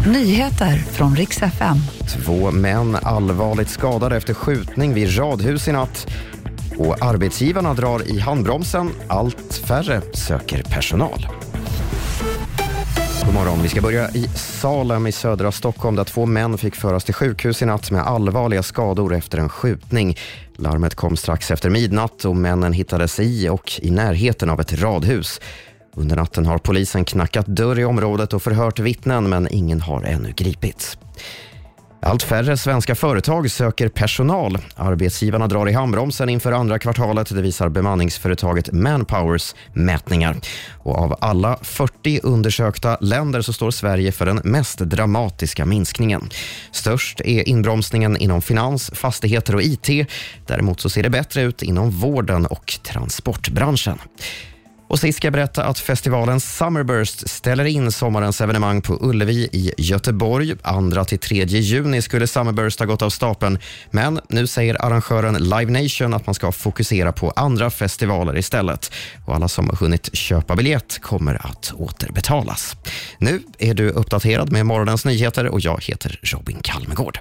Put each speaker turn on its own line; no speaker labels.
Nyheter från riks FM.
Två män allvarligt skadade efter skjutning vid radhus i natt. Och arbetsgivarna drar i handbromsen. Allt färre söker personal. God morgon. Vi ska börja i Salem i södra Stockholm där två män fick föras till sjukhus i natt med allvarliga skador efter en skjutning. Larmet kom strax efter midnatt och männen hittades i och i närheten av ett radhus. Under natten har polisen knackat dörr i området och förhört vittnen men ingen har ännu gripits. Allt färre svenska företag söker personal. Arbetsgivarna drar i handbromsen inför andra kvartalet. Det visar bemanningsföretaget Manpowers mätningar. Och av alla 40 undersökta länder så står Sverige för den mest dramatiska minskningen. Störst är inbromsningen inom finans, fastigheter och IT. Däremot så ser det bättre ut inom vården och transportbranschen. Och sist ska jag berätta att festivalen Summerburst ställer in sommarens evenemang på Ullevi i Göteborg. 2-3 juni skulle Summerburst ha gått av stapeln, men nu säger arrangören Live Nation att man ska fokusera på andra festivaler istället. Och alla som har hunnit köpa biljett kommer att återbetalas. Nu är du uppdaterad med morgonens nyheter och jag heter Robin Kalmegård.